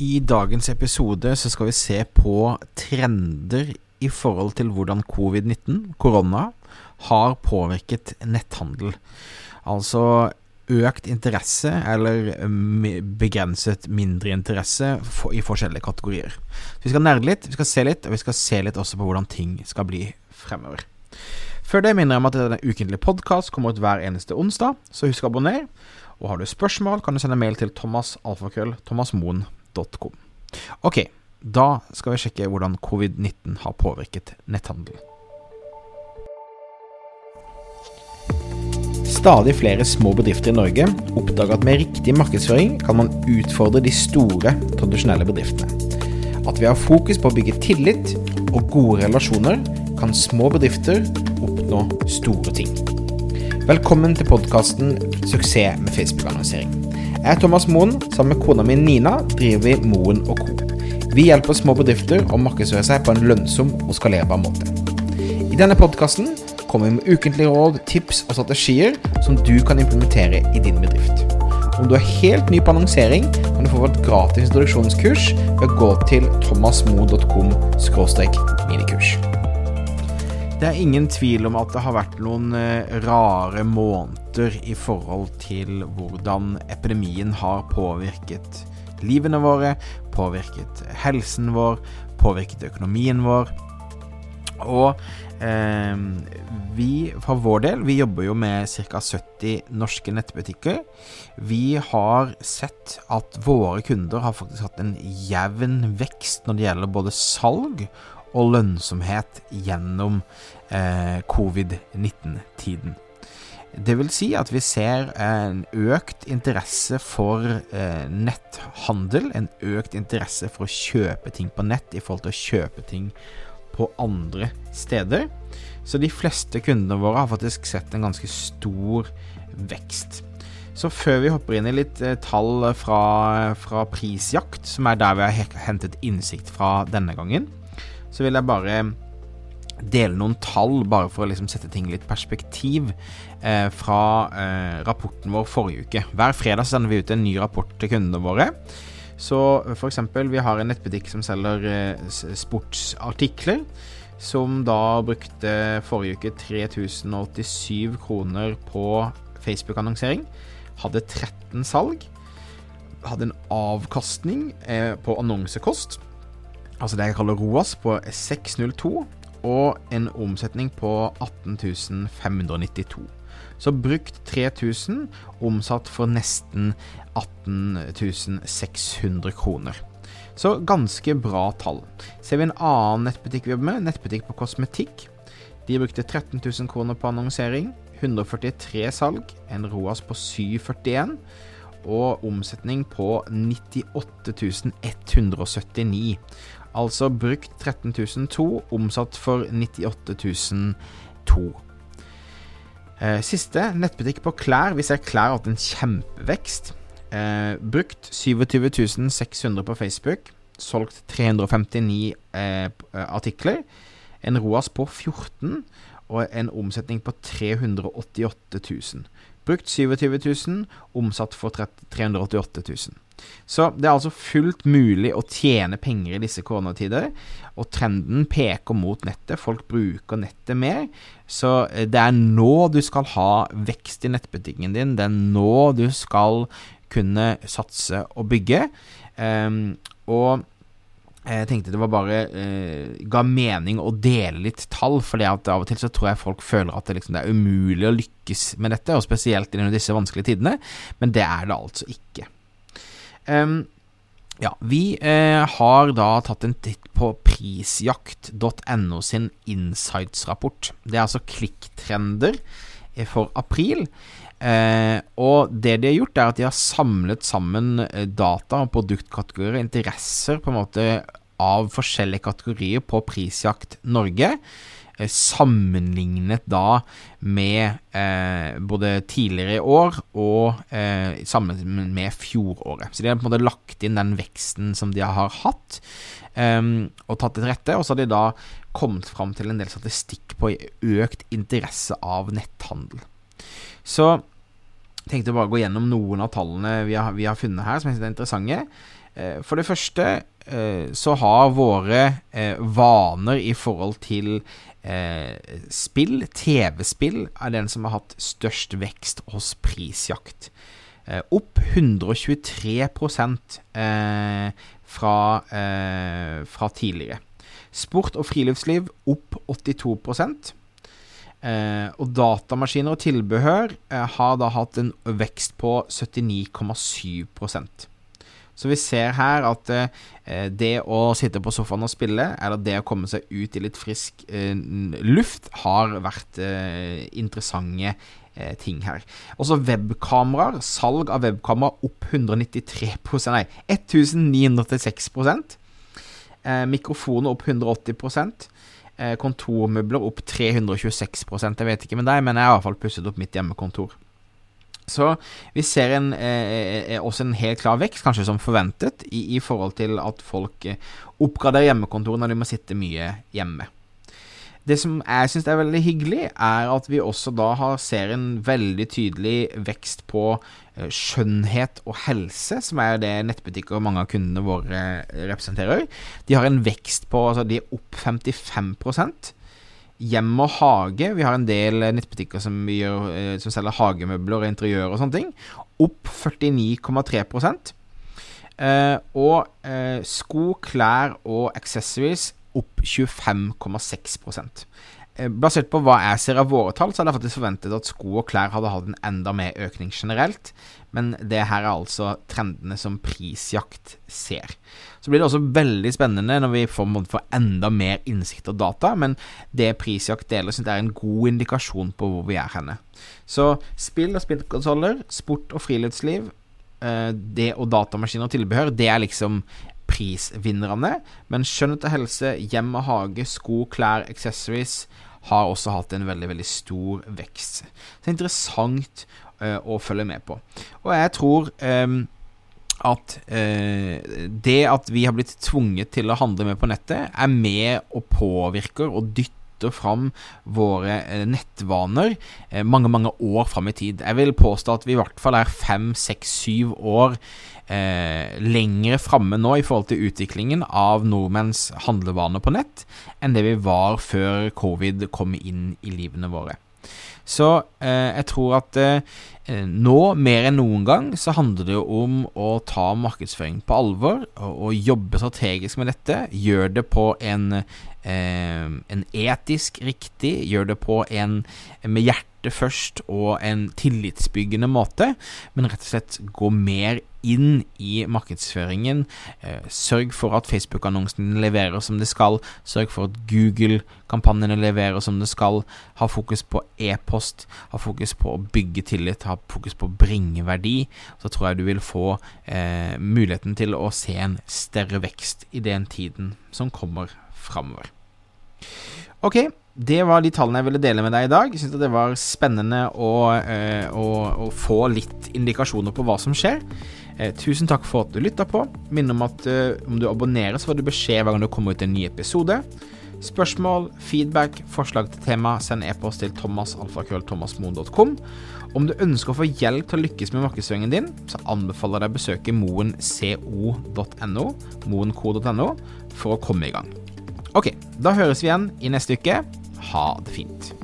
I dagens episode så skal vi se på trender i forhold til hvordan covid-19, korona, har påvirket netthandel. Altså økt interesse eller begrenset mindre interesse i forskjellige kategorier. Så vi skal nerde litt, vi skal se litt, og vi skal se litt også på hvordan ting skal bli fremover. Før det minner jeg om at denne ukentlige podkast kommer ut hver eneste onsdag, så husk å abonnere. Og har du spørsmål, kan du sende mail til thomasalfakrøll.thomasmoen.com. Ok, da skal vi sjekke hvordan covid-19 har påvirket netthandel. Stadig flere små bedrifter i Norge oppdager at med riktig markedsføring kan man utfordre de store, tradisjonelle bedriftene. At vi har fokus på å bygge tillit og gode relasjoner, kan små bedrifter oppnå store ting. Velkommen til podkasten 'Suksess med Facebook-annonsering'. Jeg Thomas Moen. Sammen med kona mi Nina driver vi Moen Co. Vi hjelper små bedrifter å markedsføre seg på en lønnsom og skalerbar måte. I denne podkasten kommer vi med ukentlige råd, tips og strategier som du kan implementere i din bedrift. Om du er helt ny på annonsering, kan du få vårt gratis introduksjonskurs ved å gå til thomasmo.com minikurs. Det er ingen tvil om at det har vært noen eh, rare måneder i forhold til hvordan epidemien har påvirket livene våre, påvirket helsen vår, påvirket økonomien vår. Og eh, vi, for vår del, vi jobber jo med ca. 70 norske nettbutikker. Vi har sett at våre kunder har faktisk hatt en jevn vekst når det gjelder både salg og lønnsomhet gjennom eh, covid-19-tiden. Det vil si at vi ser en økt interesse for eh, netthandel, en økt interesse for å kjøpe ting på nett i forhold til å kjøpe ting på andre steder. Så de fleste kundene våre har faktisk sett en ganske stor vekst. Så før vi hopper inn i litt eh, tall fra, fra prisjakt, som er der vi har hentet innsikt fra denne gangen, så vil jeg bare dele noen tall, bare for å liksom sette ting litt perspektiv, eh, fra eh, rapporten vår forrige uke. Hver fredag sender vi ut en ny rapport til kundene våre. Så f.eks. vi har en nettbutikk som selger eh, sportsartikler. Som da brukte forrige uke 3087 kroner på Facebook-annonsering. Hadde 13 salg. Hadde en avkastning eh, på annonsekost altså det jeg kaller ROAS, på 602 og en omsetning på 18.592. Så brukt 3000, omsatt for nesten 18.600 kroner. Så ganske bra tall. Ser vi en annen nettbutikk vi jobber med, nettbutikk på kosmetikk. De brukte 13 000 kroner på annonsering, 143 salg, en ROAS på 741 og omsetning på 98 179. Altså brukt 13.002, omsatt for 98.002. Eh, siste, nettbutikk på klær. Vi ser klær har hatt en kjempevekst. Eh, brukt 27.600 på Facebook. Solgt 359 eh, artikler. En ROAS på 14 og en omsetning på 388 000. Brukt 27 000, omsatt for 388 000. Så det er altså fullt mulig å tjene penger i disse koronatider, og trenden peker mot nettet. Folk bruker nettet mer. Så eh, det er nå du skal ha vekst i nettbutikken din. Det er nå du skal kunne satse og bygge. Um, og jeg tenkte det var bare eh, ga mening å dele litt tall, for av og til så tror jeg folk føler at det, liksom, det er umulig å lykkes med dette, og spesielt i disse vanskelige tidene, men det er det altså ikke. Um, ja, vi eh, har da tatt en titt på prisjakt.no sin insights-rapport. Det er altså klikktrender for april. Eh, og det de har gjort, er at de har samlet sammen eh, data og produktkategorier, interesser på en måte av forskjellige kategorier på Prisjakt Norge. Eh, sammenlignet da med eh, både tidligere i år og eh, sammenlignet med fjoråret. Så de har på en måte lagt inn den veksten som de har hatt, eh, og tatt det til rette. Og så har de da kommet fram til en del statistikk på økt interesse av netthandel. Så jeg tenkte bare å gå gjennom noen av tallene vi har, vi har funnet her, som jeg synes er interessante. Eh, for det første eh, så har våre eh, vaner i forhold til spill, TV-spill, er den som har hatt størst vekst hos Prisjakt. opp 123% fra, fra tidligere. Sport og friluftsliv opp 82 Eh, og datamaskiner og tilbehør eh, har da hatt en vekst på 79,7% Så vi ser her at eh, det å sitte på sofaen og spille, eller det å komme seg ut i litt frisk eh, luft, har vært eh, interessante eh, ting her. Også webkameraer. Salg av webkamera opp 193% Nei, 1986 eh, Mikrofoner opp 180 Eh, kontormøbler opp 326 Jeg vet ikke med deg, men jeg har i hvert fall pusset opp mitt hjemmekontor. Så vi ser en, eh, eh, også en helt klar vekst, kanskje som forventet, i, i forhold til at folk eh, oppgraderer hjemmekontoret når de må sitte mye hjemme. Det som jeg syns er veldig hyggelig, er at vi også da har, ser en veldig tydelig vekst på uh, skjønnhet og helse, som er det nettbutikker og mange av kundene våre representerer. De har en vekst på altså de er opp 55 Hjem og hage, vi har en del nettbutikker som, gjør, som selger hagemøbler og interiør og sånne ting, opp 49,3 uh, Og sko, klær og accessories opp 25,6 eh, Basert på hva jeg ser av våre tall, så hadde jeg faktisk forventet at sko og klær hadde hatt en enda mer økning generelt, men det her er altså trendene som prisjakt ser. Så blir det også veldig spennende når vi får, får enda mer innsikt og data, men det prisjakt deler, syns jeg er en god indikasjon på hvor vi er henne. Så spill og spillkonsoller, sport og friluftsliv, eh, det og datamaskiner og tilbehør, det er liksom prisvinnerne, men skjønnhet og helse, hjem og hage, sko, klær, accessories har også hatt en veldig, veldig stor vekst. Så det er interessant uh, å følge med på. Og jeg tror um, at uh, det at vi har blitt tvunget til å handle med på nettet, er med og påvirker og dytter fram våre uh, nettvaner mange, mange år fram i tid. Jeg vil påstå at vi i hvert fall er fem, seks, syv år eh, lengre framme nå i forhold til utviklingen av nordmenns handlevaner på nett enn det vi var før covid kom inn i livene våre. Så eh, jeg tror at eh, nå, mer enn noen gang, så handler det jo om å ta markedsføring på alvor og, og jobbe strategisk med dette. Gjør det på en, eh, en etisk riktig, gjør det på en med hjertet først og en tillitsbyggende måte, men rett og slett gå mer inn i markedsføringen. Eh, sørg for at Facebook-annonsene leverer som det skal. Sørg for at Google-kampanjene leverer som det skal. Ha fokus på e-post. Ha fokus på å bygge tillit. Ha fokus på å bringe verdi. Så tror jeg du vil få eh, muligheten til å se en større vekst i den tiden som kommer framover. Ok, det var de tallene jeg ville dele med deg i dag. Jeg syns det var spennende å, eh, å, å, få litt indikasjoner på hva som skjer. Eh, tusen takk for at du lytta på. Minn om at eh, om du abonnerer, så får du beskjed hver gang det kommer ut en ny episode. Spørsmål, feedback, forslag til tema, send e-post til thomasalfakrøllthomasmoen.com. Om du ønsker å få hjelp til å lykkes med markedsføringen din, så anbefaler jeg deg å besøke moenco.no, moenco.no, for å komme i gang. Ok, da høres vi igjen i neste uke. Ha det fint.